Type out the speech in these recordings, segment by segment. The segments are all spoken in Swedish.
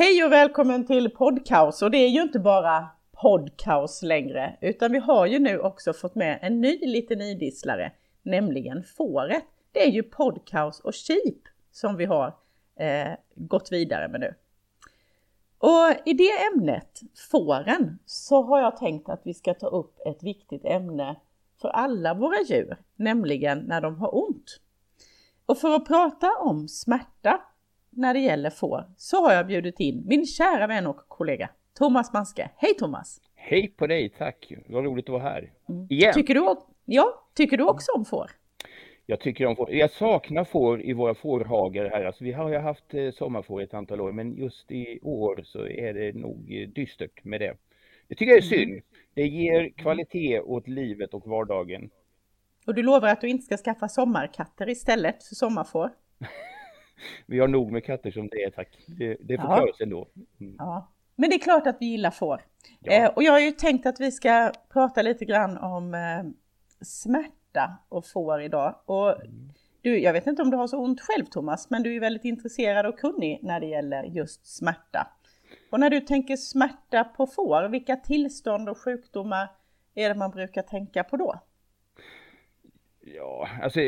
Hej och välkommen till Podcaus och det är ju inte bara Podcaus längre utan vi har ju nu också fått med en ny liten idisslare, nämligen fåret. Det är ju Podcaus och Sheep som vi har eh, gått vidare med nu. Och i det ämnet, fåren, så har jag tänkt att vi ska ta upp ett viktigt ämne för alla våra djur, nämligen när de har ont. Och för att prata om smärta när det gäller får så har jag bjudit in min kära vän och kollega Thomas Manske. Hej Thomas! Hej på dig, tack! Vad roligt att vara här. Mm. Igen! Tycker du, ja, tycker du också om får? Jag tycker om får. Jag saknar får i våra fårhagar här. Alltså, vi har ju haft eh, sommarfår ett antal år, men just i år så är det nog eh, dystert med det. Det tycker jag är synd. Mm. Det ger kvalitet åt livet och vardagen. Och du lovar att du inte ska skaffa sommarkatter istället för sommarfår? vi har nog med katter som det är tack. Det, det får ja. klara sig ändå. Mm. Ja. Men det är klart att vi gillar får. Ja. Eh, och jag har ju tänkt att vi ska prata lite grann om eh, smärta och får idag. Och mm. du, jag vet inte om du har så ont själv Thomas, men du är väldigt intresserad och kunnig när det gäller just smärta. Och när du tänker smärta på får, vilka tillstånd och sjukdomar är det man brukar tänka på då? Ja, alltså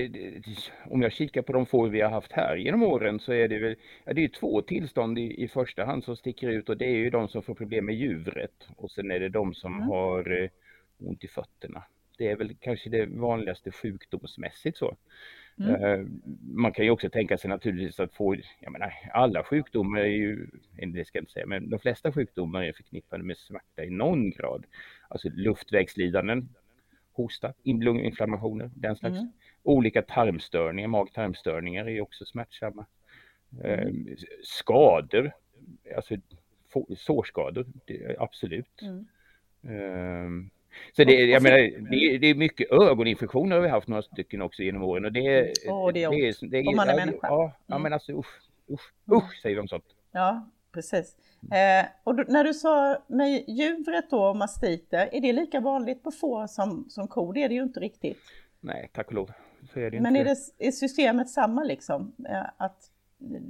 om jag kikar på de får vi har haft här genom åren så är det väl, ja, det är två tillstånd i, i första hand som sticker ut och det är ju de som får problem med djuret och sen är det de som mm. har eh, ont i fötterna. Det är väl kanske det vanligaste sjukdomsmässigt så. Mm. Uh, man kan ju också tänka sig naturligtvis att få, jag menar alla sjukdomar är ju, det ska jag inte säga, men de flesta sjukdomar är förknippade med smärta i någon grad. Alltså luftvägslidanden, hosta, lunginflammationer, den slags. Mm. Olika tarmstörningar, mag-tarmstörningar är också smärtsamma. Mm. Eh, skador, alltså sårskador, absolut. Mm. Um, så det, jag menar, det, det, är mycket ögoninfektioner har vi haft några stycken också genom åren och det, oh, det är det, det, det, Om man är människa. Ja, ja mm. men alltså usch, usch, usch säger de sånt. Ja, precis. Eh, och då, när du sa med djuret då, och mastiter, är det lika vanligt på får som, som kor? Det är det ju inte riktigt. Nej, tack och lov. Så är det Men inte. är, det, är systemet samma liksom? Eh, att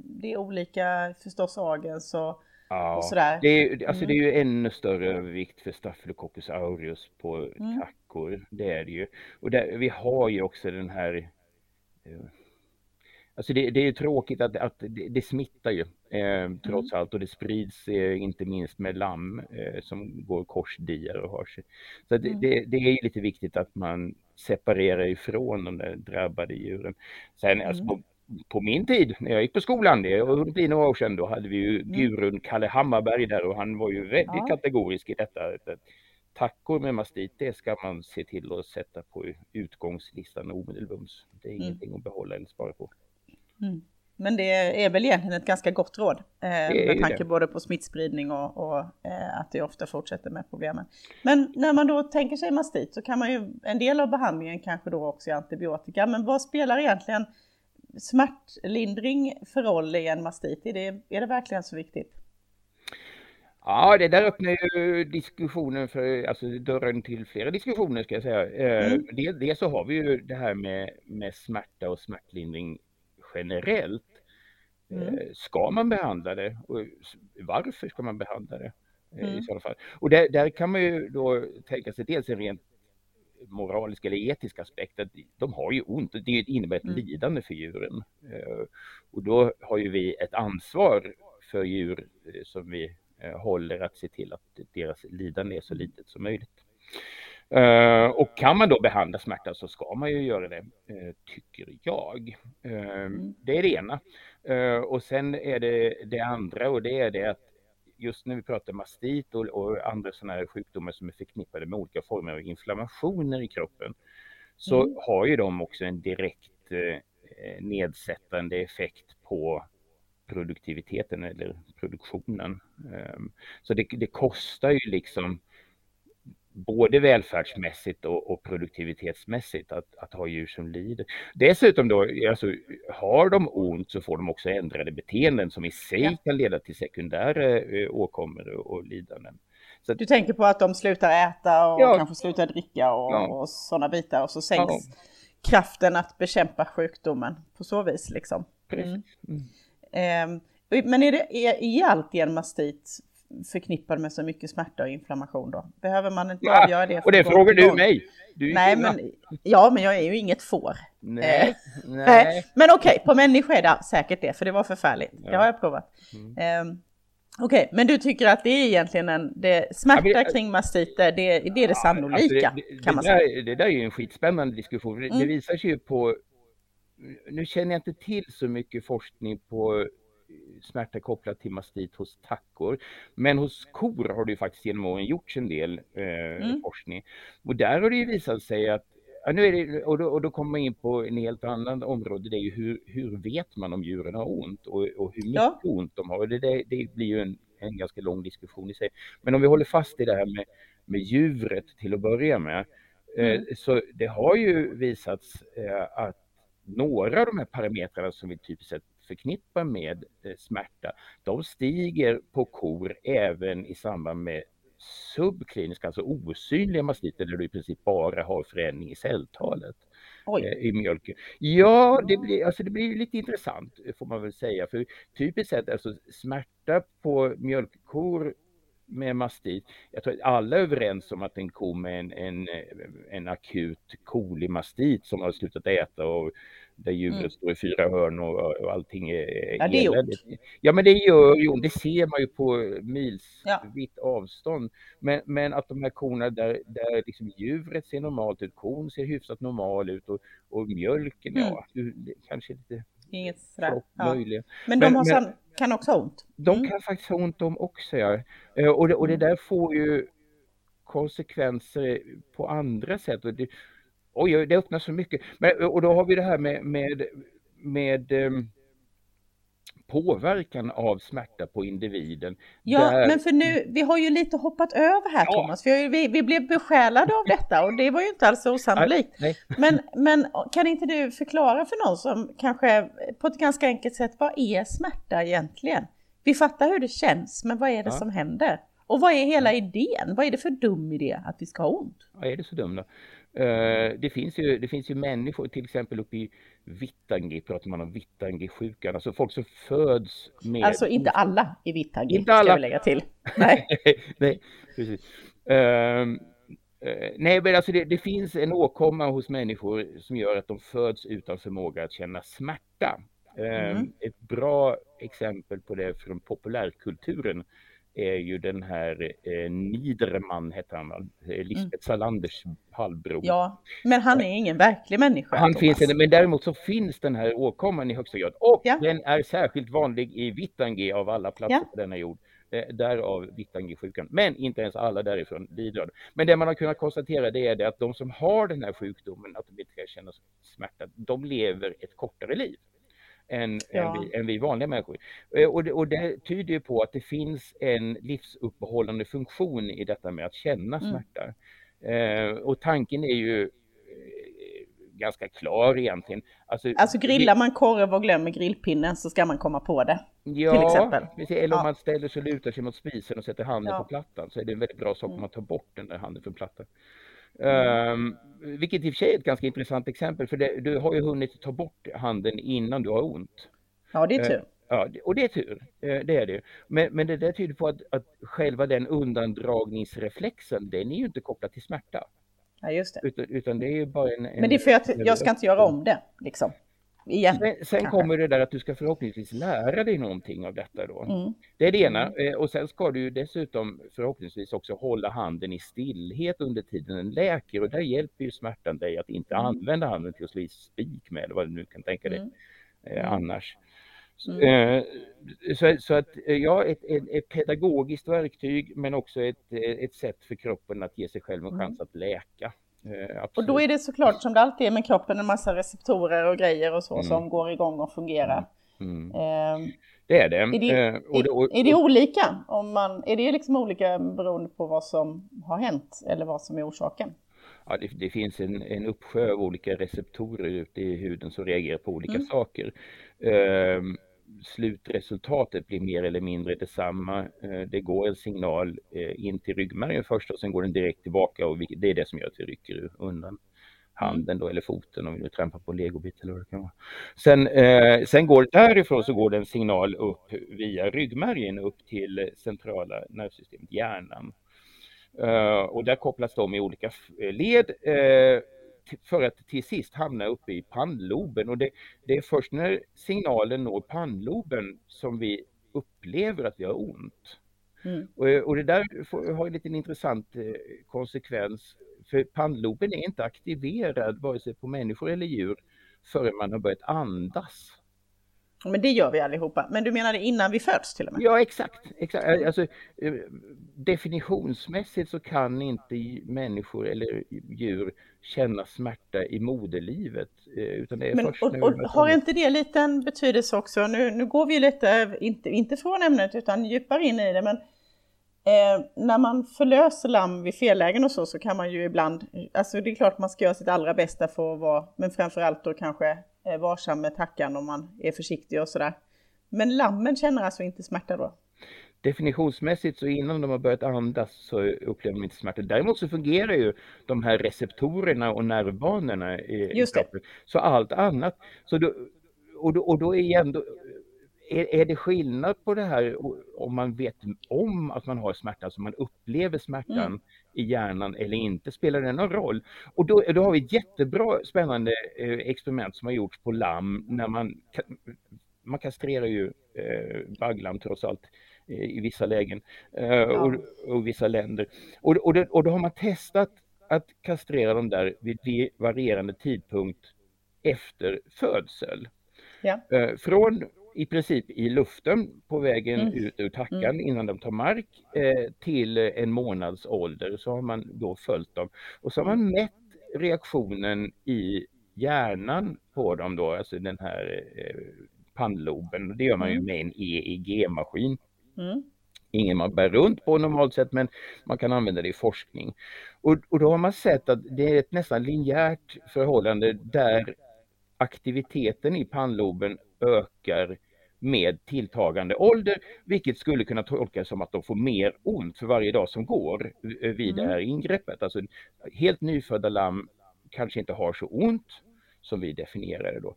det är olika förstås agens och, ja, och sådär? Det är, alltså mm. det är ju ännu större övervikt för Staphylococcus aureus på mm. tackor. Det är det ju. Och där, vi har ju också den här eh, Alltså det, det är tråkigt att, att det, det smittar ju eh, trots mm. allt och det sprids eh, inte minst med lamm eh, som går korsdiar och har sig. Så mm. det, det, är lite viktigt att man separerar ifrån de där drabbade djuren. Sen mm. alltså, på, på, min tid när jag gick på skolan, det blir några år sedan, då hade vi ju mm. gurun Kalle Hammarberg där och han var ju väldigt ja. kategorisk i detta. Tackor med mastit, det ska man se till att sätta på utgångslistan omedelbums. Det är mm. ingenting att behålla eller spara på. Mm. Men det är väl egentligen ett ganska gott råd eh, med tanke det. både på smittspridning och, och eh, att det ofta fortsätter med problemen. Men när man då tänker sig mastit så kan man ju, en del av behandlingen kanske då också är antibiotika, men vad spelar egentligen smärtlindring för roll i en mastit? Är det, är det verkligen så viktigt? Ja, det där öppnar ju diskussionen för, alltså dörren till flera diskussioner ska jag säga. Eh, mm. Dels det så har vi ju det här med, med smärta och smärtlindring generellt. Mm. Eh, ska man behandla det? Och varför ska man behandla det? Eh, mm. I sådana fall. Och där, där, kan man ju då tänka sig dels en rent moralisk eller etisk aspekt att de har ju ont. Det innebär ett mm. lidande för djuren. Eh, och då har ju vi ett ansvar för djur som vi håller att se till att deras lidande är så litet som möjligt. Uh, och kan man då behandla smärta så ska man ju göra det, uh, tycker jag. Uh, mm. Det är det ena. och sen är det det andra och det är det att just när vi pratar mastit och, och andra sådana här sjukdomar som är förknippade med olika former av inflammationer i kroppen så mm. har ju de också en direkt nedsättande effekt på produktiviteten eller produktionen. så det, det kostar ju liksom både välfärdsmässigt och, och, produktivitetsmässigt att, att ha djur som lider. Dessutom då, alltså, har de ont så får de också ändrade beteenden som i sig ja. kan leda till sekundära eh, åkommor och, och lidanden. Så, du tänker på att de slutar äta och ja. kanske slutar dricka och, ja. och sådana bitar och så sänks kraften att bekämpa sjukdomen på så vis liksom. Mm. Mm. Eh, Men är, det, är, är alltid en mastit förknippad med så mycket smärta och inflammation då? Behöver man inte ja, avgöra det? och det frågar du mig. Du nej, men, ja, men jag är ju inget får. Nej, eh, nej. Men okej, okay, på människa är det säkert det, för det var förfärligt. Ja. Det har jag provat. Mm. Um, Okej, okay, men du tycker att det är egentligen en det, smärta ja, kring mastiter, det, det är det sannolika alltså det, det, kan man säga. Där, det där är ju en skitspännande diskussion. Mm. Det visar sig ju på, nu känner jag inte till så mycket forskning på smärta kopplat till mastit hos tackor. Men hos kor har det ju faktiskt genom åren gjorts en del eh, mm. forskning. Och där har det ju visat sig att Ja, nu är det, och, då, och då kommer man in på en helt annan område. Det är ju hur, hur vet man om djuren har ont och, och hur mycket ja. ont de har. Och det, det, det blir ju en, en ganska lång diskussion i sig. Men om vi håller fast i det här med, med djuret till att börja med. Eh, mm. Så det har ju visats eh, att några av de här parametrarna som vi typiskt sett förknippar med eh, smärta, de stiger på kor även i samband med subkliniska, alltså osynliga mastiter där du i princip bara har förändring i celltalet eh, i mjölken. Ja, det blir, alltså det blir lite intressant får man väl säga, för typiskt sett alltså smärta på mjölkkor med mastit. Jag tror att alla är överens om att en ko med en, en, en akut kolimastit som har slutat äta och där djuret mm. står i fyra hörn och, och allting är Ja, det är. Ja, men det gör ju ont. Det ser man ju på milsvitt ja. avstånd. Men, men att de här korna där, där liksom djuret ser normalt ut, kon ser hyfsat normal ut och, och mjölken, mm. ja, kanske lite Inget sådär. Ja. Men de har men, kan också ha ont? De mm. kan faktiskt ha ont de också, ja. Eh, och det, och det mm. där får ju konsekvenser på andra sätt. Och det, oj, det öppnar så mycket. Men, och då har vi det här med, med, med um, påverkan av smärta på individen. Ja, där... men för nu, vi har ju lite hoppat över här ja. Thomas, vi, vi, vi blev besjälade av detta och det var ju inte alls osannolikt. Nej, nej. Men, men kan inte du förklara för någon som kanske på ett ganska enkelt sätt, vad är smärta egentligen? Vi fattar hur det känns, men vad är det ja. som händer? Och vad är hela idén? Vad är det för dum idé att vi ska ha ont? Vad är det så dumt då? Uh, det, finns ju, det finns ju människor, till exempel uppe i Vittangi pratar man om Vittangi-sjukan, alltså folk som föds med... Alltså inte alla i Vittangi, inte alla. ska vi lägga till. Nej, nej precis. Uh, nej, men alltså det, det, finns en åkomma hos människor som gör att de föds utan förmåga att känna smärta. Ehm, mm. Ett bra exempel på det från populärkulturen är ju den här eh, Niederman, heter han, eh, Lisbeth mm. Salanders halvbror. Ja, men han är ingen verklig människa. Han finns inte, men däremot så finns den här åkomman i högsta grad. Och ja. den är särskilt vanlig i Vittangi av alla platser ja. på denna jord. Eh, därav Vittangi-sjukan. Men inte ens alla därifrån lider Men det man har kunnat konstatera det är det att de som har den här sjukdomen, att de inte kan känna smärta, de lever ett kortare liv än, ja. än, vi, än vi vanliga människor. Eh, och det, och det tyder ju på att det finns en livsuppehållande funktion i detta med att känna mm. smärta. Mm. Eh, och tanken är ju eh, ganska klar egentligen. Alltså, alltså grillar man korv och glömmer grillpinnen så ska man komma på det. Ja, till exempel. eller om ja. man ställer sig och lutar sig mot spisen och sätter handen ja. på plattan så är det en väldigt bra sak om mm. man tar bort den där handen från plattan. Um, vilket i och för sig är ett ganska intressant exempel för det, du har ju hunnit ta bort handen innan du har ont. Ja, det är tur. Uh, ja, och det är tur, uh, det är det. Men, men det där tyder på att, att själva den undandragningsreflexen, den är ju inte kopplad till smärta. Ja, just det. Utan, utan det är ju bara en, en... Men det är för att jag ska inte göra om det, liksom. Igen, sen, sen kommer det där att du ska förhoppningsvis lära dig någonting av detta då. Mm. Det är det ena. Mm. Eh, och sen ska du dessutom förhoppningsvis också hålla handen i stillhet under tiden den läker och där hjälper ju smärtan dig att inte mm. använda handen till att slå i spik med eller vad du nu kan tänka dig mm. eh, mm. annars. Så, mm. eh, så, så, att ja, ett, ett, ett, pedagogiskt verktyg men också ett, ett sätt för kroppen att ge sig själv en chans att läka. Eh, och då är det såklart som det alltid är med kroppen en massa receptorer och grejer och så mm. som går igång och fungerar. Mm. Eh, det är det. Är det, eh, och det, och, är det olika? Om man, är det liksom olika beroende på vad som har hänt eller vad som är orsaken? Ja, det, det finns en, en uppsjö av olika receptorer ute i huden som reagerar på olika mm. saker. Slutresultatet blir mer eller mindre detsamma. Eh, det går en signal eh, in till ryggmärgen först och sen går den direkt tillbaka och det är det som gör att vi rycker undan. handen då, eller foten om vi nu trampar på legobit eller vad det kan vara. Sen, eh, sen går därifrån så går det en signal upp via ryggmärgen upp till centrala nervsystemet, hjärnan. Eh, och där kopplas de i olika led Eh, för att till sist hamna uppe i pannloben. Och det, det, är först när signalen når pannloben som vi upplever att vi har ont. Mm. Och, och, det där får, har en liten intressant eh, konsekvens. För pannloben är inte aktiverad vare sig på människor eller djur förrän man har börjat andas. Men det gör vi allihopa. Men du menar det innan vi föds till och med? Ja, exakt. exakt. Alltså, eh, definitionsmässigt så kan inte människor eller djur känna smärta i moderlivet. Eh, utan det är Men, först och, och, har inte det liten betydelse också? Nu, nu går vi lite, inte, inte från ämnet utan djupare in i det, men Eh, när man förlöser lamm vid fellägen och så, så kan man ju ibland, alltså det är klart man ska göra sitt allra bästa för att vara, men framförallt då kanske eh, varsam med tackan om man är försiktig och sådär. Men lammen känner alltså inte smärta då? Definitionsmässigt så innan de har börjat andas så upplever de inte smärta. Däremot så fungerar ju de här receptorerna och nervbanorna i, Just kroppen. Så allt annat. Så då, och, då, och då är igen, då, är, är det skillnad på det här om man vet om att man har smärta, alltså man upplever smärtan mm. i hjärnan eller inte, spelar det någon roll? Och då, då har vi ett jättebra spännande eh, experiment som har gjorts på lamm när man, man kastrerar ju eh, bagglamm trots allt eh, i vissa lägen eh, ja. och, och, vissa länder. Och, och, det, och då har man testat att kastrera dem där vid varierande tidpunkt efter födsel. Ja. Från i princip i luften på vägen mm. ut ur tackan mm. innan de tar mark eh, till en månads ålder. Så har man då följt dem och så har man mätt reaktionen i hjärnan på dem då, alltså den här eh, pannloben. Det gör man ju mm. med en EEG-maskin. Mm. Ingen man bär runt på normalt sett men man kan använda det i forskning. Och, och då har man sett att det är ett nästan linjärt förhållande där aktiviteten i pannloben ökar med tilltagande ålder, vilket skulle kunna tolkas som att de får mer ont för varje dag som går vid mm. det här ingreppet. Alltså helt nyfödda lamm kanske inte har så ont som vi definierar det då.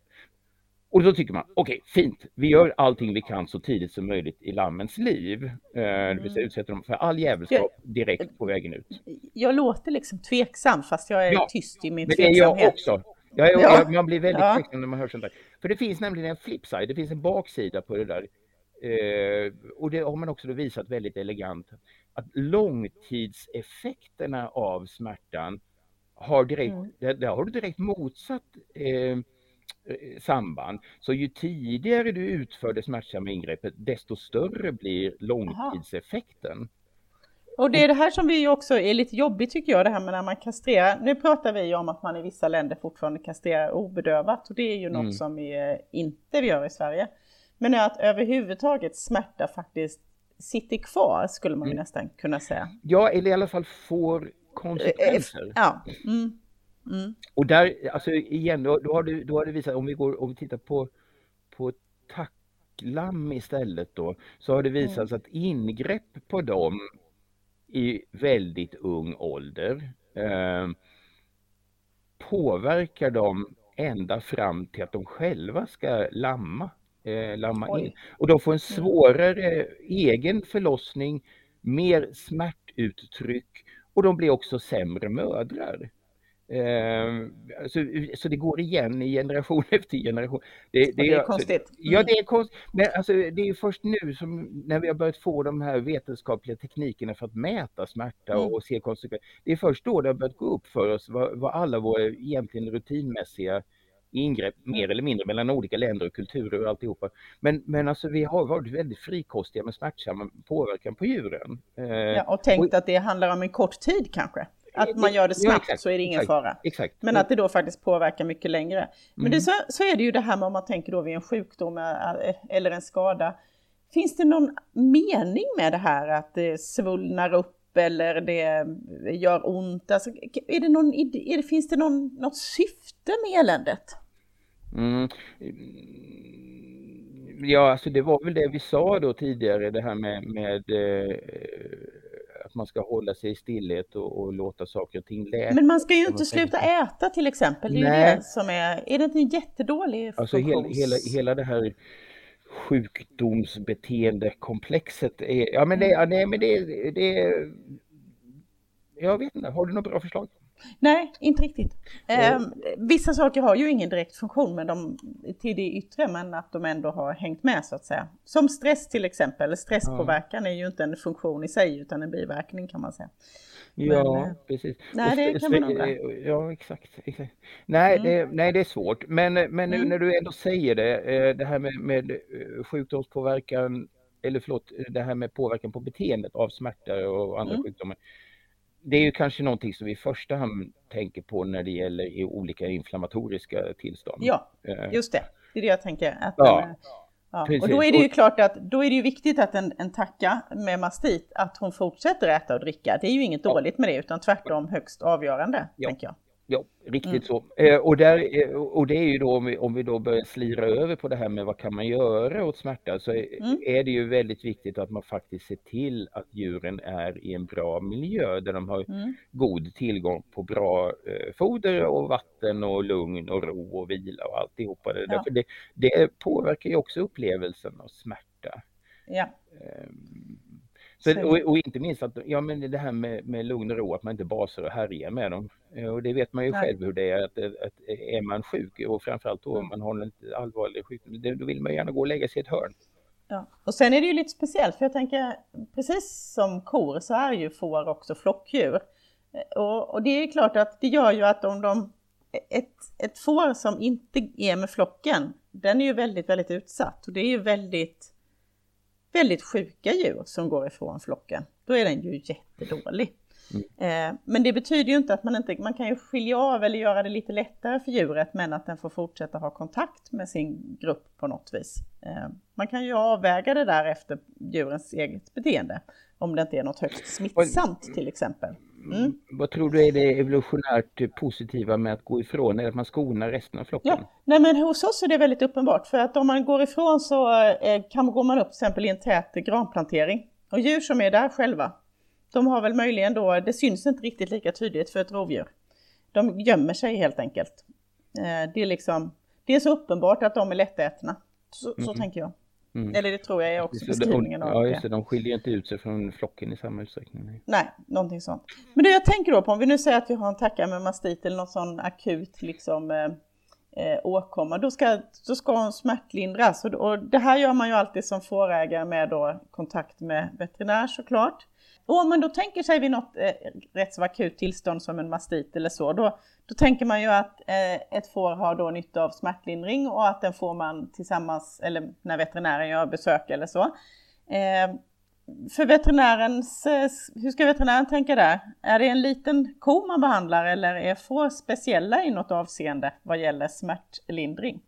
Och då tycker man, okej, okay, fint, vi gör allting vi kan så tidigt som möjligt i lammens liv. Eh, det vill säga mm. utsätter dem för all jävelskap direkt på vägen ut. Jag låter liksom tveksam fast jag är ja, tyst i min tveksamhet. Men det är jag också. Ja, ja. man blir väldigt ja. när man hör sånt där. För det finns nämligen en flipside, det finns en baksida på det där. Eh, och det har man också visat väldigt elegant. Att långtidseffekterna av smärtan har direkt, mm. där, där, har du direkt motsatt eh, samband. Så ju tidigare du utför det smärtsamma ingreppet, desto större blir långtidseffekten. Och det är det här som vi också är lite jobbigt tycker jag, det här med när man kastrerar. Nu pratar vi om att man i vissa länder fortfarande kastrerar obedövat och det är ju mm. något som vi inte vi gör i Sverige. Men att överhuvudtaget smärta faktiskt sitter kvar skulle man ju mm. nästan kunna säga. Ja, eller i alla fall får konsekvenser. Ja. Mm. Mm. Och där, alltså igen, då, då, har du, då har du visat, om vi, går, om vi tittar på, på tacklam istället då, så har det visat mm. att ingrepp på dem i väldigt ung ålder eh, påverkar dem ända fram till att de själva ska lamma, eh, lamma in. Och de får en mm. svårare egen förlossning, mer smärtuttryck och de blir också sämre mödrar. Uh, så, så det går igen i generation efter generation. Det, det, det är konstigt. Mm. Ja, det är konstigt. Men alltså, det är först nu som när vi har börjat få de här vetenskapliga teknikerna för att mäta smärta mm. och se konsekvenser. Det är först då det har börjat gå upp för oss vad, vad alla våra egentligen rutinmässiga ingrepp mer eller mindre mellan olika länder och kulturer och alltihopa. Men, men alltså vi har varit väldigt frikostiga med smärtsamma påverkan på djuren. Uh, ja, och tänkt och, att det handlar om en kort tid kanske? Att man gör det snabbt ja, så är det ingen exakt, fara. Exakt. Men att det då faktiskt påverkar mycket längre. Men mm. så, så är det ju det här med om man tänker då vid en sjukdom eh, eller en skada. Finns det någon mening med det här att det svullnar upp eller det gör ont? Alltså, är det någon, är det, finns det någon, något syfte med eländet? Mm. Ja, alltså det var väl det vi sa då tidigare, det här med, med eh, man ska hålla sig i stillhet och, och låta saker och ting läka. Men man ska ju inte sluta äta till exempel. Det är Nej. ju det som är, är det inte en jättedålig Alltså hela, hela, hela det här sjukdomsbeteendekomplexet är, ja men det, ja, nej, men det, det, jag vet inte, har du något bra förslag? Nej, inte riktigt. Eh, vissa saker har ju ingen direkt funktion med dem till det yttre men att de ändå har hängt med så att säga. Som stress till exempel. Stresspåverkan ja. är ju inte en funktion i sig utan en biverkning kan man säga. Ja, men, eh, precis. Nej, det kan man undra. Ja, exakt. exakt. Nej, mm. det, nej, det är svårt. Men, men nu mm. när du ändå säger det, eh, det här med, med eh, sjukdomspåverkan, eller förlåt, det här med påverkan på beteendet av smärta och andra mm. sjukdomar det är ju kanske någonting som vi i första hand tänker på när det gäller olika inflammatoriska tillstånd. Ja, eh, just det. Det är det jag tänker. Att ja, ja. Och då är det ju klart att då är det ju viktigt att en, en tacka med mastit, att hon fortsätter äta och dricka. Det är ju inget ja. dåligt med det, utan tvärtom högst avgörande, ja. tänker jag. Ja, riktigt mm. så. Eh, och, där, eh, och det är ju då om vi, om vi då börjar slira över på det här med vad kan man göra åt smärta så är, mm. är det ju väldigt viktigt att man faktiskt ser till att djuren är i en bra miljö där de har mm. god tillgång på bra eh, foder och vatten och lugn och ro och vila och alltihopa det ja. det, det påverkar ju också upplevelsen av smärta. Ja. Um, så, och, och, inte minst att, ja men det här med, med lugn och ro, att man inte basar och härjar med dem. Eh, och det vet man ju Nej. själv hur det är, att, att, är man sjuk och framförallt då om mm. man har en allvarlig sjukdom, då vill man gärna gå och lägga sig i ett hörn. Ja. Och sen är det ju lite speciellt, för jag tänker precis som kor så är ju får också flockdjur. Eh, och, och det är klart att det gör ju att om de, ett, ett får som inte är med flocken, den är ju väldigt, väldigt utsatt och det är ju väldigt väldigt sjuka djur som går ifrån flocken, då är den ju jättedålig. Mm. Eh, men det betyder ju inte att man inte, man kan ju skilja av eller göra det lite lättare för djuret men att den får fortsätta ha kontakt med sin grupp på något vis. Eh, man kan ju avväga det där efter djurens eget beteende, om det inte är något högst smittsamt till exempel. Mm. Vad tror du är det evolutionärt positiva med att gå ifrån? Är det att man skonar resten av flocken? Ja, nej men hos oss är det väldigt uppenbart för att om man går ifrån så eh, kan, går man upp till exempel i en tät granplantering. Och djur som är där själva, de har väl möjligen då, det syns inte riktigt lika tydligt för ett rovdjur. De gömmer sig helt enkelt. Eh, det är liksom, det är så uppenbart att de är lättätna. Så, mm. så tänker jag. Mm. Eller det tror jag är också beskrivningen av Ja, just det. De skiljer inte ut sig från flocken i samma utsträckning. Nej, nej någonting sånt. Men det jag tänker då på, om vi nu säger att vi har en tacka med mastit eller någon sån akut liksom eh, eh, åkomma, då ska, då ska hon smärtlindras. Och, och det här gör man ju alltid som fårägare med då kontakt med veterinär såklart. Och om man då tänker sig vid något eh, rätt så akut tillstånd som en mastit eller så, då, då tänker man ju att eh, ett får har då nytta av smärtlindring och att den får man tillsammans, eller när veterinären gör besök eller så. Eh, för veterinärens, eh, hur ska veterinären tänka där? Är det en liten ko man behandlar eller är får speciella i något avseende vad gäller smärtlindring?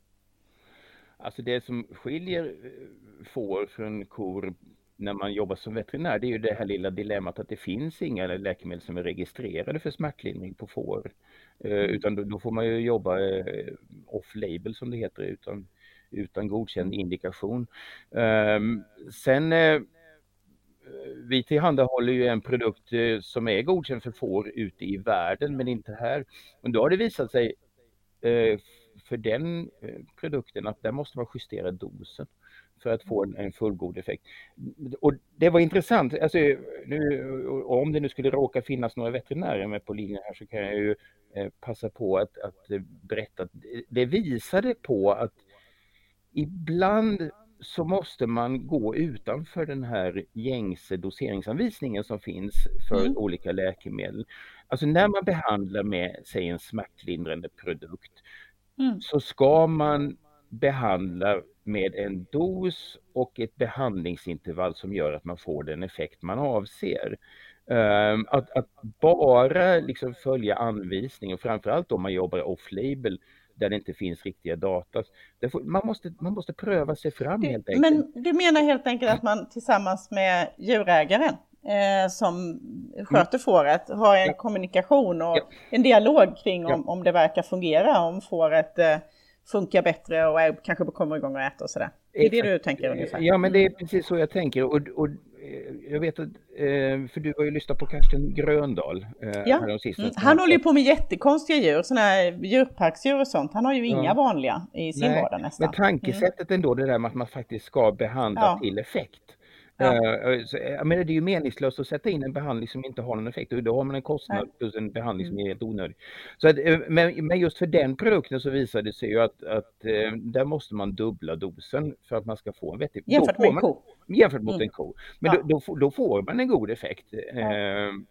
Alltså det som skiljer eh, får från kor när man jobbar som veterinär, det är ju det här lilla dilemmat att det finns inga läkemedel som är registrerade för smärtlindring på får. Eh, mm. Utan då, då, får man ju jobba eh, off-label som det heter, utan, utan godkänd indikation. Um, sen eh, vi tillhandahåller ju en produkt som är godkänd för får ute i världen men inte här. Men då har det visat sig för den produkten att där måste man justera dosen för att få en, en fullgod effekt. Och det var intressant, alltså, nu, om det nu skulle råka finnas några veterinärer med på linjen här så kan jag ju eh, passa på att, att berätta att det visade på att ibland så måste man gå utanför den här gängse doseringsanvisningen som finns för mm. olika läkemedel. Alltså när man behandlar med, säg en smärtlindrande produkt, mm. så ska man behandla med en dos och ett behandlingsintervall som gör att man får den effekt man avser. Um, att, att, bara liksom följa anvisningen, framförallt om man jobbar off-label där det inte finns riktiga data. Man, måste, man måste pröva sig fram helt enkelt. Men du menar helt enkelt att man tillsammans med djurägaren eh, som sköter mm. fåret har en ja. kommunikation och ja. en dialog kring om, ja. om det verkar fungera, om fåret eh, funkar bättre och är, kanske kommer igång och äta och sådär. Det är det du tänker ungefär? Ja, men det är precis så jag tänker. Och, och jag vet att, för du har ju lyssnat på Karsten Gröndahl. Ja, mm. han håller ju på med jättekonstiga djur, sådana här djurparksdjur och sånt. Han har ju inga ja. vanliga i sin Nej, vardag nästan. Men tankesättet mm. ändå, det där med att man faktiskt ska behandla ja. till effekt. Ja. Uh, så, jag menar, det är ju meningslöst att sätta in en behandling som inte har någon effekt då har man en kostnad Nej. plus en behandling som mm. är helt onödig. Så att, men, men, just för den produkten så visade det sig ju att, att där måste man dubbla dosen för att man ska få en vettig... Jämfört med en ko? Jämfört mot mm. en ko. Men ja. då, då, då, får man en god effekt. Uh,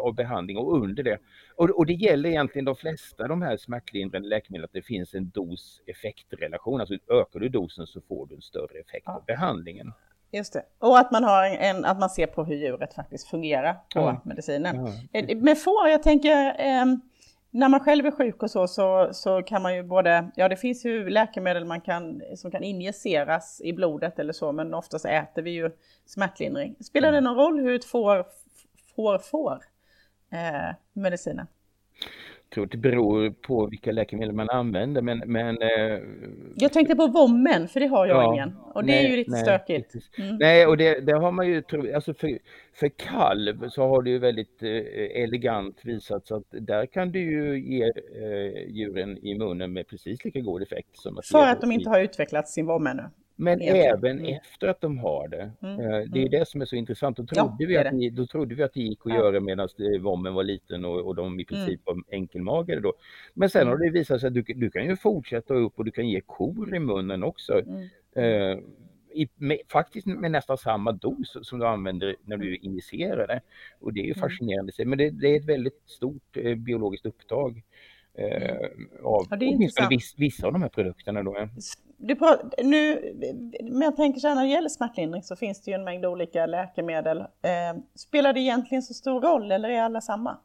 av behandling och under det. Och, och, det gäller egentligen de flesta de här smärtlindrande läkemedlen att det finns en dos-effektrelation. Alltså ökar du dosen så får du en större effekt ja. av behandlingen. Just det. Och att man, har en, att man ser på hur djuret faktiskt fungerar på ja. medicinen. Ja. Eh, med får, jag tänker, eh, när man själv är sjuk och så, så, så kan man ju både, ja det finns ju läkemedel man kan, som kan injiceras i blodet eller så, men oftast äter vi ju smärtlindring. Spelar mm. det någon roll hur ett får får, får eh, medicinen? Det beror på vilka läkemedel man använder men... men eh, jag tänkte på vommen för det har jag ja, ingen och det nej, är ju lite nej, stökigt. Mm. Nej och det, det, har man ju alltså för, för kalv så har det ju väldigt eh, elegant visats att där kan du ju ge eh, djuren i munnen med precis lika god effekt. Som för att de inte har utvecklat sin vom ännu? Men även mm. efter att de har det. Mm. Eh, det är mm. det som är så intressant. Då trodde, ja, vi, att det. då trodde vi att det gick att ja. göra medan vommen var liten och, och de i mm. princip mm. var enkelmagade då. Men sen har det visat sig att du, du kan ju fortsätta upp och du kan ge kor i munnen också. Eh, i, med, faktiskt med nästan samma dos som du använder när du injicerar det. Och det är ju fascinerande. Men det, det är ett väldigt stort eh, biologiskt upptag. Eh, av ja, åtminstone viss, vissa av de här produkterna. Då. Du nu, men jag tänker så här, när det gäller smärtlindring så finns det ju en mängd olika läkemedel. Eh, spelar det egentligen så stor roll eller är alla samma?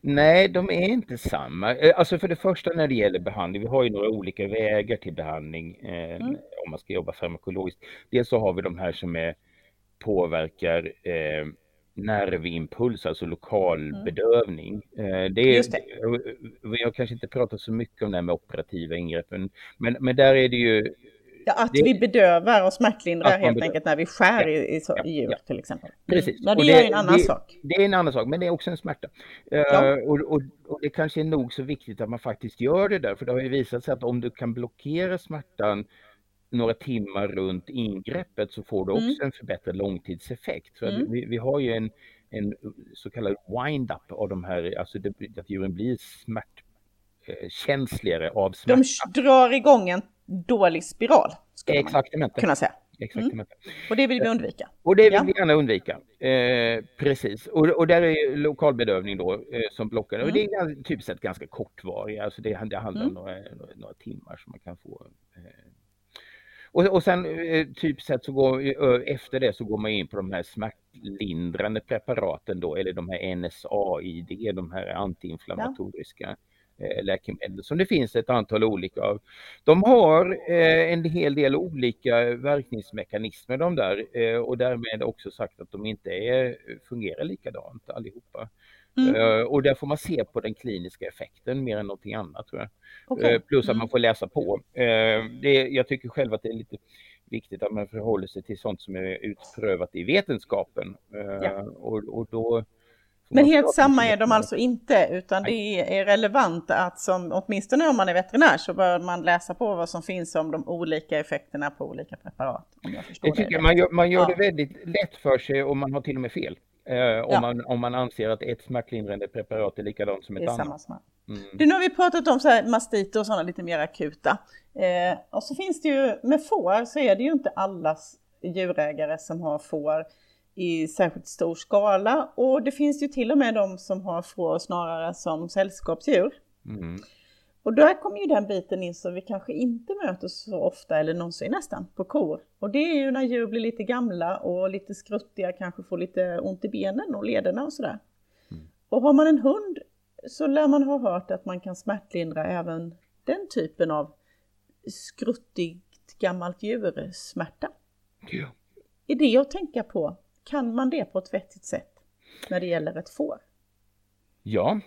Nej, de är inte samma. Eh, alltså för det första när det gäller behandling, vi har ju några olika vägar till behandling eh, mm. om man ska jobba farmakologiskt. Dels så har vi de här som är, påverkar eh, nervimpuls, alltså lokal mm. bedövning. Eh, det är, det. Jag kanske inte pratar så mycket om det här med operativa ingreppen, men, men där är det ju Ja, att det, vi bedövar och smärtlindrar helt enkelt när vi skär ja, i, i, ja, djur ja. till exempel. Precis. Men det, det är en annan det, sak. Det är en annan sak, men det är också en smärta. Uh, och, och, och, det kanske är nog så viktigt att man faktiskt gör det där, för det har ju visat sig att om du kan blockera smärtan några timmar runt ingreppet så får du mm. också mm. en förbättrad långtidseffekt. För mm. vi, vi, har ju en, en så kallad wind-up av de här, alltså det, att djuren blir smärtkänsligare av smärta. De drar igång en dålig spiral, skulle Exakt, man kunna säga. Exakt. Mm. Och det vill vi undvika. Och det vill ja. vi gärna undvika. Eh, precis. Och, och där är lokalbedövning då eh, som blockar. Mm. Och det är typiskt sett ganska kortvarig. Alltså det, det handlar mm. om några, några, timmar som man kan få eh, och, och sen eh, typ sett så går, efter det så går man in på de här smärtlindrande preparaten då, eller de här NSAID, de här antiinflammatoriska ja. Eh, läkemedel som det finns ett antal olika av. De har eh, en hel del olika verkningsmekanismer de där och därmed också sagt att de inte är, fungerar likadant allihopa. Mm. Uh, och där får man se på den kliniska effekten mer än någonting annat tror jag. Okay. Uh, plus att mm. man får läsa på. Uh, det, jag tycker själv att det är lite viktigt att man förhåller sig till sånt som är utprövat i vetenskapen. Ja. Och, och, då men helt samma är de alltså inte, utan Nej. det är relevant att som, åtminstone om man är veterinär, så bör man läsa på vad som finns om de olika effekterna på olika preparat. Om jag förstår jag tycker det. Man gör, man gör ja. det väldigt lätt för sig och man har till och med fel. Eh, om, ja. man, om man anser att ett smärtlindrande preparat är likadant som ett annat. Mm. Du, nu har vi pratat om så här mastiter och sådana lite mer akuta. Eh, och så finns det ju, med får så är det ju inte alla djurägare som har får i särskilt stor skala. Och det finns ju till och med de som har får snarare som sällskapsdjur. Mm. Och där kommer ju den biten in som vi kanske inte möter så ofta eller någonsin nästan på kor. Och det är ju när djur blir lite gamla och lite skruttiga, kanske får lite ont i benen och lederna och sådär. Mm. Och har man en hund så lär man ha hört att man kan smärtlindra även den typen av skruttigt gammalt djursmärta. Ja. Är det att tänka på? Kan man det på ett vettigt sätt när det gäller ett får? Ja,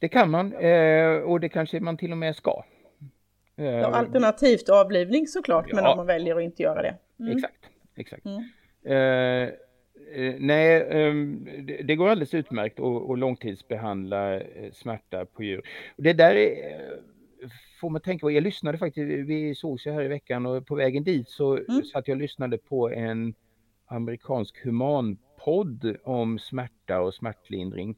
det kan man eh, och det kanske man till och med ska. Eh, ja, alternativt avlivning såklart, ja. men om man väljer att inte göra det. Mm. Exakt, exakt. Mm. Eh, eh, nej, ehm, det, går alldeles utmärkt att, att långtidsbehandla smärta på djur. Det där är, får man tänka på. Jag lyssnade faktiskt, vi sågs ju här i veckan och på vägen dit så mm. satt jag och lyssnade på en amerikansk humanpodd om smärta och smärtlindring.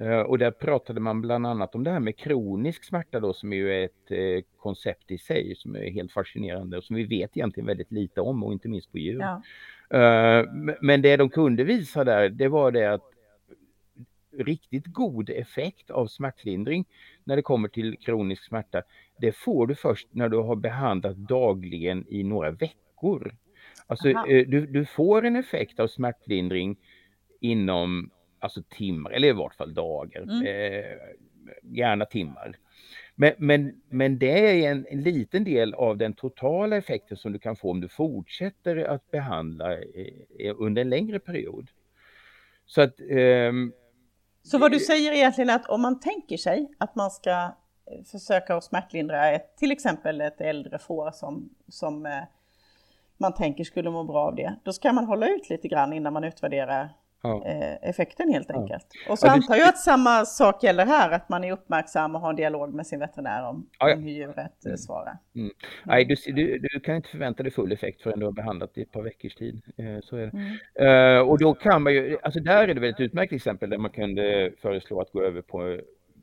Eh, och där pratade man bland annat om det här med kronisk smärta då som är ju ett eh, koncept i sig som är helt fascinerande och som vi vet egentligen väldigt lite om och inte minst på djur. Ja. Eh, men det de kunde visa där det var det att riktigt god effekt av smärtlindring när det kommer till kronisk smärta det får du först när du har behandlat dagligen i några veckor. Alltså du, du får en effekt av smärtlindring inom alltså timmar, eller i vart fall dagar, mm. eh, gärna timmar. Men, men, men det är en, en, liten del av den totala effekten som du kan få om du fortsätter att behandla eh, under en längre period. Så att ehm, så vad du säger egentligen är att om man tänker sig att man ska eh, försöka att smärtlindra ett, till exempel ett äldre får som, som eh, man tänker skulle må bra av det, då ska man hålla ut lite grann innan man utvärderar ja. Eh, effekten helt enkelt. Ja. Och så ja, antar jag att samma sak gäller här, att man är uppmärksam och har en dialog med sin veterinär om, om hur djuret mm. svarar. Mm. Mm. Nej, du, du, du, kan inte förvänta dig full effekt förrän du har behandlat i ett par veckors tid. Eh, så är det. Uh, och då kan man ju, alltså där är det väl ett utmärkt exempel där man kunde föreslå att gå över på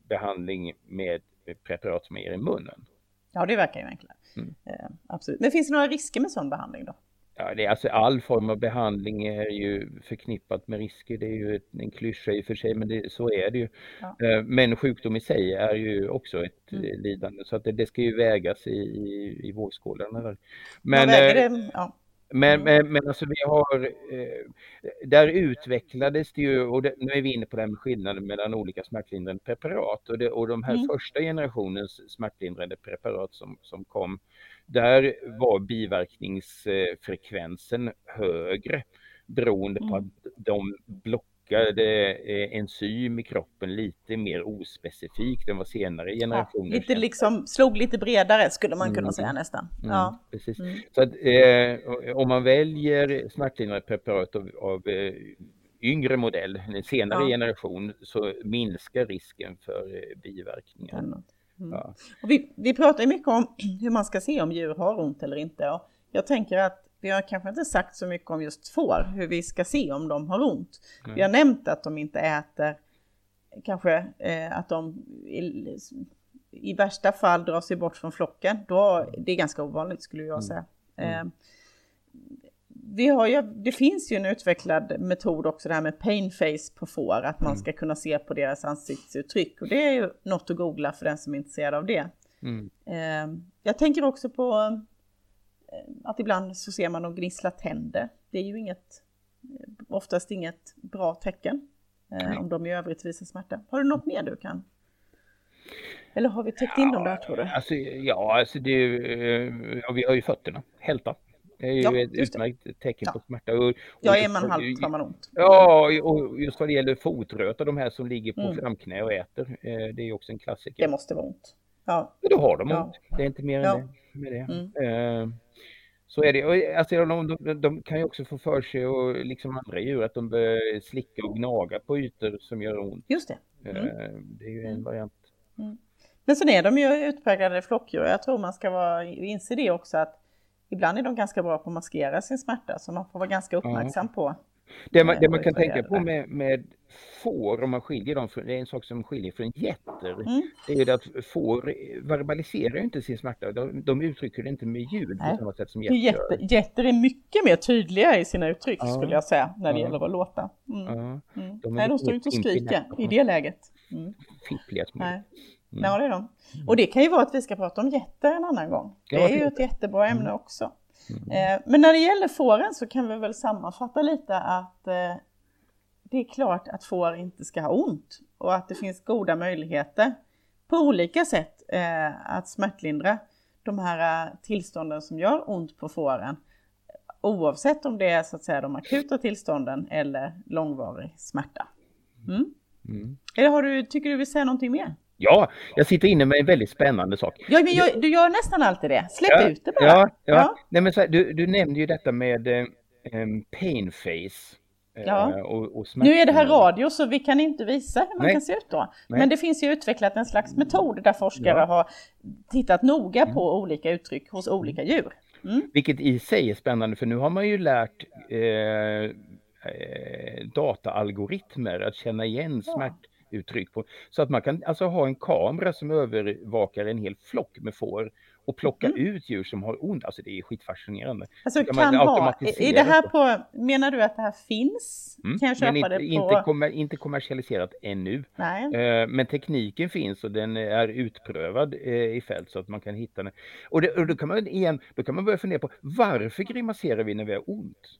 behandling med preparat som är i munnen. Ja, det verkar ju enklare. Mm. Uh, absolut. Men finns det några risker med sån behandling då? Ja, det är alltså all form av behandling är ju förknippat med risker. Det är ju en klyscha i och för sig, men det, så är det ju. Ja. Eh, men sjukdom i sig är ju också ett mm. Eh, lidande, så att det, det, ska ju vägas i, i, i vågskålarna. Men, det, ja. men, mm. men, men alltså vi har, eh, där utvecklades det ju, och nu är vi inne på här med skillnaden mellan olika smärtlindrande preparat och, och de här mm. första generationens smärtlindrande preparat som, som kom där var biverkningsfrekvensen högre beroende på att mm. de blockade eh, enzym i kroppen lite mer ospecifikt än vad senare generationer ja, Lite liksom slog lite bredare skulle man kunna mm. säga nästan. Mm, ja. Precis. Mm. Så att, eh, om man väljer smärtlindrande preparat av, av eh, yngre modell, en senare ja. generation, så minskar risken för eh, biverkningar. Mm. Ja. Och vi, vi pratar ju mycket om hur man ska se om djur har ont eller inte. Och jag tänker att vi har kanske inte sagt så mycket om just får, hur vi ska se om de har ont. Mm. Vi har nämnt att de inte äter, kanske eh, att de i, i, värsta fall drar sig bort från flocken. Då, det är ganska ovanligt skulle jag mm. säga. Mm. Eh, vi har ju, det finns ju en utvecklad metod också det här med pain face på får, att man mm. ska kunna se på deras ansiktsuttryck och det är ju något att googla för den som är intresserad av det. Mm. Eh, jag tänker också på eh, att ibland så ser man dem gnissla tänder. Det är ju inget, eh, oftast inget bra tecken om de i övrigt visar smärta. Har du något mer du kan? Eller har vi täckt in ja, dem där tror du? Alltså, ja, alltså det, ja, vi har ju fötterna, hälta. Det är ju ja, ett utmärkt tecken ja. på smärta. Och, och ja, är man halvt har man ont. Ja, och just vad det gäller fotröta, de här som ligger på mm. framknä och äter, eh, det är ju också en klassiker. Det måste vara ont. Ja. Då har de ont. Det är inte mer än ja. det. Med det. Mm. Eh, så är det. Och, alltså, de, de, de, kan ju också få för sig, och liksom andra djur, att de börjar slicka och gnaga på ytor som gör ont. Just det. Mm. Eh, det är ju en mm. variant. Mm. Men sen är de ju utpräglade flockdjur. Jag tror man ska vara, inse det också att ibland är de ganska bra på att maskera sin smärta så man får vara ganska uppmärksam ja. på. Det man, det man kan tänka på med, med får, om man skiljer dem, från, det är en sak som skiljer från getter, mm. det är att får verbaliserar inte sin smärta, de, de uttrycker det inte med ljud på samma sätt som getter Jätter, jätter är mycket mer tydliga i sina uttryck ja. skulle jag säga, när det ja. gäller att låta. Mm. Ja. Mm. De, Nej, de står inte och skriker i det läget. Mm. Fippliga små. Nej. Mm. Ja, det är de. Och det kan ju vara att vi ska prata om jätter en annan gång. Det är ju ett jättebra ämne mm. också. Mm. Eh, men när det gäller fåren så kan vi väl sammanfatta lite att eh, det är klart att får inte ska ha ont och att det finns goda möjligheter på olika sätt eh, att smärtlindra de här tillstånden som gör ont på fåren. Oavsett om det är så att säga de akuta tillstånden eller långvarig smärta. Mm. Mm. Eller har du, tycker du vill säga någonting mer? Ja, jag sitter inne med en väldigt spännande sak. Ja, men jag, du gör nästan alltid det. Släpp ja, ut det bara. Ja, ja. ja. Nej, men här, du, du nämnde ju detta med, en pain face. Ja. Och, och nu är det här radio så vi kan inte visa hur man Nej. kan se ut då. Nej. Men det finns ju utvecklat en slags metod där forskare ja. har tittat noga mm. på olika uttryck hos olika djur. Mm. Vilket i sig är spännande för nu har man ju lärt eh, eh, dataalgoritmer att känna igen ja. Smärtuttryck. På, så att man kan alltså ha en kamera som övervakar en hel flock med får och plocka mm. ut djur som har ont. Alltså det är skitfascinerande. Alltså kan, kan ha, är det här på, menar du att det här finns? Mm. Kan jag köpa inte, det på? Inte, kommer, inte kommersialiserat ännu. Nej. Uh, men tekniken finns och den är utprövad uh, i fält så att man kan hitta den. Och, det, och då, kan man igen, då kan man börja fundera på varför grimaserar vi när vi har ont?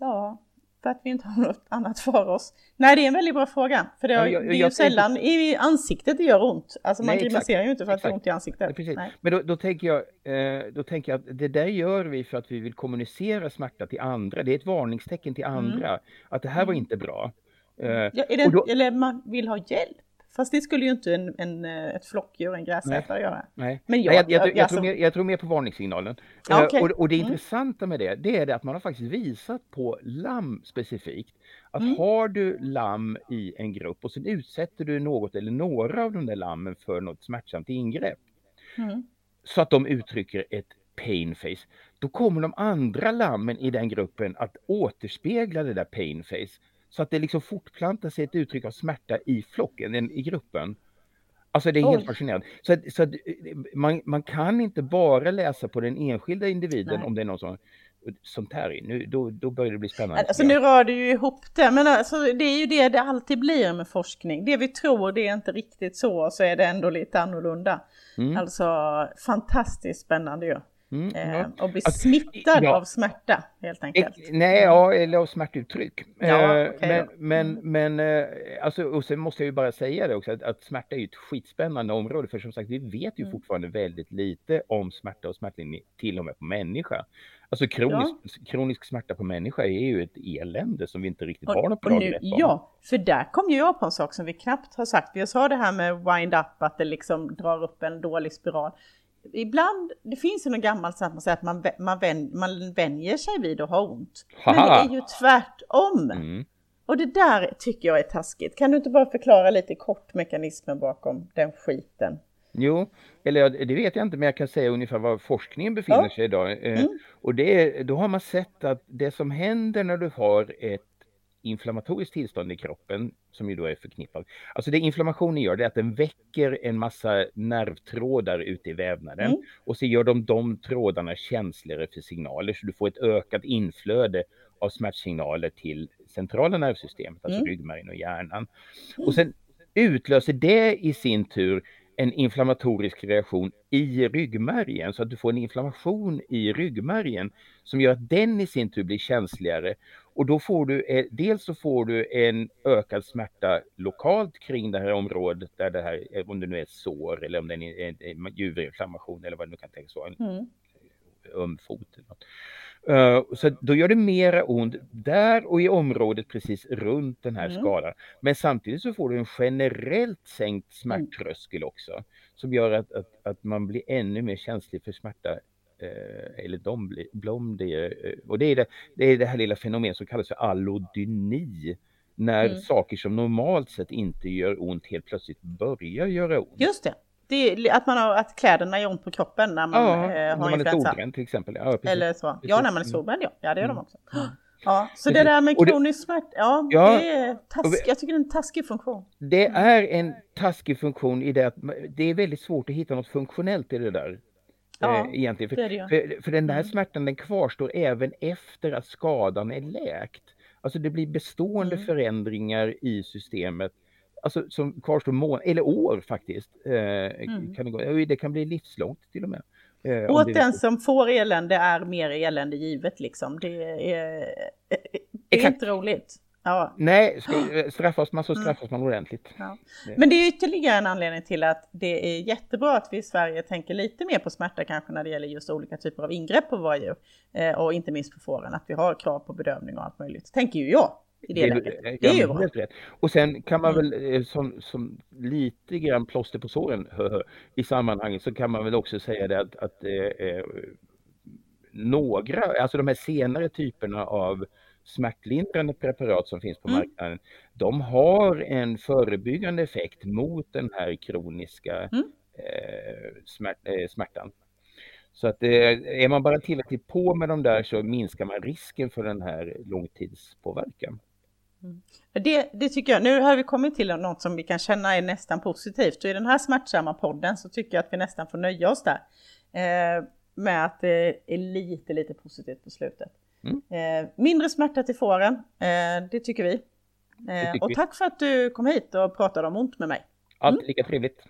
Ja, för att vi inte har något annat för oss? Nej, det är en väldigt bra fråga. För det, har, ja, jag, det är ju sällan i ansiktet det gör ont. Alltså man grimaserar ju inte för att det får ont i ansiktet. Precis. Men då, då, tänker jag, eh, då tänker jag att det där gör vi för att vi vill kommunicera smärta till andra. Det är ett varningstecken till andra. Mm. Att det här var mm. inte bra. Eh, ja, det, då... Eller man vill ha hjälp. Fast det skulle ju inte en, en, eh, ett flockdjur, en gräsätare göra. Nej. Men jag, jag, jag, jag, tror mer, jag tror mer på varningssignalen. Ja, okay. och, och, det mm. intressanta med det, det är det att man har faktiskt visat på lamm specifikt. Att mm. har du lamm i en grupp och sen utsätter du något eller några av de där lammen för något smärtsamt ingrepp. Mm. Så att de uttrycker ett pain face. Då kommer de andra lammen i den gruppen att återspegla det där pain face så att det liksom fortplantar sig ett uttryck av smärta i flocken, i gruppen. Alltså det är helt fascinerande. Så, så man, man kan inte bara läsa på den enskilda individen Nej. om det är någon som sånt här nu, då, då börjar det bli spännande. Alltså nu rör du ju ihop det, men alltså, det är ju det det alltid blir med forskning. Det vi tror det är inte riktigt så, så är det ändå lite annorlunda. Mm. Alltså fantastiskt spännande ju. Mm, eh, ja. Och bli smittad ja. av smärta helt enkelt. Nej, ja, eller av smärtuttryck. Ja, eh, okay men, men, mm. men eh, alltså, och sen måste jag ju bara säga det också att, att smärta är ju ett skitspännande område. För som sagt, vi vet ju mm. fortfarande väldigt lite om smärta och smärtlindring till och med på människa. Alltså kronisk, ja. kronisk smärta på människa är ju ett elände som vi inte riktigt och, har något bra grepp om. Ja, för där kom ju jag på en sak som vi knappt har sagt. Vi sa det här med wind up, att det liksom drar upp en dålig spiral ibland, det finns ju något gammalt att man säger att man, man, vän, man vänjer sig vid att ha ont. Men det är ju tvärtom. Mm. Och det där tycker jag är taskigt. Kan du inte bara förklara lite kort mekanismen bakom den skiten? Jo, eller det vet jag inte, men jag kan säga ungefär var forskningen befinner ja. sig idag. Eh, mm. Och det är, då har man sett att det som händer när du har ett inflammatoriskt tillstånd i kroppen som ju då är förknippat. Alltså det inflammationen gör det är att den väcker en massa nervtrådar ute i vävnaden mm. och så gör de de trådarna känsligare för signaler så du får ett ökat inflöde av smärtsignaler till centrala nervsystemet, alltså mm. ryggmärgen och hjärnan. Och sen utlöser det i sin tur en inflammatorisk reaktion i ryggmärgen så att du får en inflammation i ryggmärgen som gör att den i sin tur blir känsligare och då får du, eh, dels så får du en ökad smärta lokalt kring det här området där det här, eh, om det nu är ett sår eller om det är en, en juverinflammation eller vad det nu kan tänkas vara, en mm. öm fot. Eller något. Uh, så då gör det mera ont där och i området precis runt den här mm. skadan. Men samtidigt så får du en generellt sänkt smärttröskel också som gör att, att, att man blir ännu mer känslig för smärta Eh, eller de blir, eh, och det är det, det är det här lilla fenomenet som kallas för allodyni. När mm. saker som normalt sett inte gör ont helt plötsligt börjar göra ont. Just det. det att, man har, att kläderna gör ont på kroppen när man ja, eh, har när man influensa. är solbränd till exempel. Ja, Eller så. Precis. Ja, när man är mm. solbränd ja. Ja, det gör mm. de också. Ja, så det där med kronisk smärta, ja, ja, det är task, jag tycker det är en taskig funktion. Det är en taskig funktion i det att det är väldigt svårt att hitta något funktionellt i det där. Ja, eh, egentligen. För, det det. För, för, den där mm. smärtan den kvarstår även efter att skadan är läkt. Alltså det blir bestående mm. förändringar i systemet alltså, som kvarstår månader, eller år faktiskt. Eh, mm. kan det, gå, det kan bli livslångt till och med. Eh, Åt den som får elände är mer elände givet liksom. Det är, det är inte roligt. Ja. Nej, straffas man så mm. straffas man ordentligt. Ja. Men det är ytterligare en anledning till att det är jättebra att vi i Sverige tänker lite mer på smärta kanske när det gäller just olika typer av ingrepp på våra djur. Eh, och inte minst på fåren, att vi har krav på bedömning och allt möjligt. Tänker ju jag. I det, det, det, det är ju bra. Rätt. Och sen kan man mm. väl eh, som, som lite grann plåster på såren i sammanhanget så kan man väl också säga det att, att eh, några, alltså de här senare typerna av smärtlindrande preparat som finns på mm. marknaden, de har en förebyggande effekt mot den här kroniska mm. eh, smärt, eh, smärtan. Så att eh, är man bara tillräckligt på med de där så minskar man risken för den här långtidspåverkan. Mm. Det, det, tycker jag, nu har vi kommit till något som vi kan känna är nästan positivt och i den här smärtsamma podden så tycker jag att vi nästan får nöja oss där. Eh, med att det är lite, lite positivt på slutet. Mm. Eh, mindre smärta till fåren, eh, det tycker vi. Eh, och tack för att du kom hit och pratade om ont med mig. Alltid mm. lika trevligt.